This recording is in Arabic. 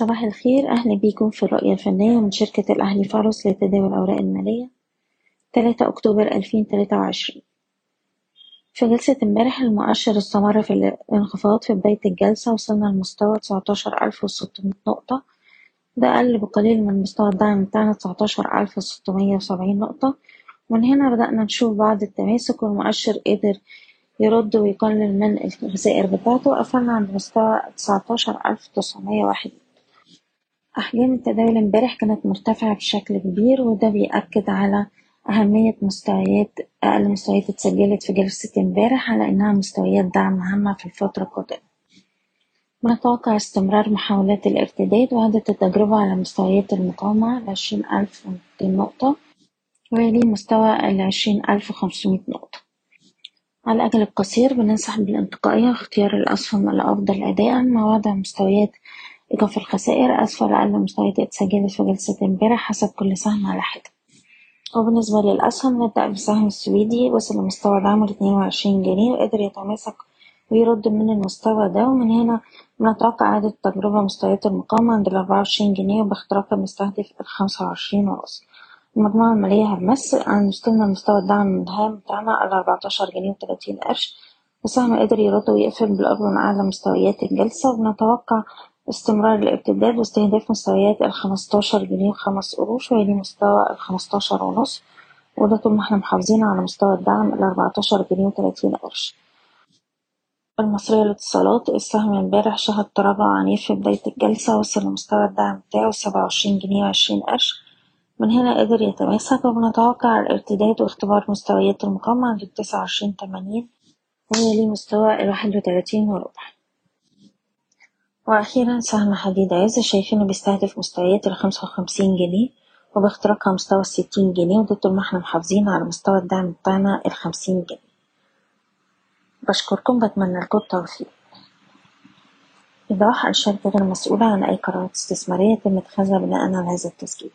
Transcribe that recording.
صباح الخير. أهلا بيكم في الرؤية الفنية من شركة الأهلي فارس لتداول الأوراق المالية. تلاتة أكتوبر ألفين تلاتة وعشرين. في جلسة امبارح المؤشر استمر في الانخفاض في بداية الجلسة وصلنا لمستوى تسعتاشر ألف وستمية نقطة. ده أقل بقليل من مستوى الدعم بتاعنا تسعتاشر ألف وستمية وسبعين نقطة. ومن هنا بدأنا نشوف بعض التماسك والمؤشر قدر يرد ويقلل من الخسائر بتاعته. وقفلنا عند مستوى تسعتاشر ألف تسعمية واحد. أحجام التداول امبارح كانت مرتفعة بشكل كبير وده بيأكد على أهمية مستويات أقل مستويات اتسجلت في جلسة امبارح على إنها مستويات دعم هامة في الفترة القادمة. بنتوقع استمرار محاولات الارتداد وعادة التجربة على مستويات المقاومة العشرين ألف نقطة ويلي مستوى العشرين ألف وخمسمية نقطة. على الأجل القصير بننصح بالانتقائية واختيار الأسهم الأفضل أداءً مع وضع مستويات إيقاف الخسائر أسفل أقل مستويات اتسجلت في جلسة امبارح حسب كل سهم على حدة وبالنسبة للأسهم نبدأ بالسهم السويدي وصل لمستوى دعمه لاتنين وعشرين جنيه وقدر يتماسك ويرد من المستوى ده. ومن هنا بنتوقع إعادة تجربة مستويات المقاومة عند الأربعة وعشرين جنيه وباختراق المستهدف الخمسة وعشرين ونص المجموعة المالية هتمس عن وصلنا لمستوى الدعم الهام بتاعنا الأربعتاشر جنيه وتلاتين قرش. السهم قدر يرد ويقفل بالقرب من أعلى مستويات الجلسة. وبنتوقع استمرار الارتداد واستهداف مستويات الخمستاشر جنيه وخمس قروش ويلي مستوى الخمستاشر ونص. وده طول ما إحنا محافظين على مستوى الدعم الأربعتاشر جنيه وتلاتين قرش. المصرية للاتصالات السهم امبارح شهد تراجع عنيف في بداية الجلسة وصل لمستوى الدعم بتاعه سبعة وعشرين جنيه وعشرين قرش. من هنا قدر يتماسك وبنتوقع الارتداد واختبار مستويات المقاومة عند التسعة وعشرين تمانين ويلي مستوى الواحد وتلاتين وربع. وأخيرا سهم حديد عز شايفينه بيستهدف مستويات الخمسة وخمسين جنيه وباختراقها مستوى الستين جنيه وده طول ما إحنا محافظين على مستوى الدعم بتاعنا الخمسين جنيه. بشكركم بتمنى لكم التوفيق. إيضاح الشركة غير مسؤولة عن أي قرارات استثمارية يتم اتخاذها بناء على هذا التسجيل.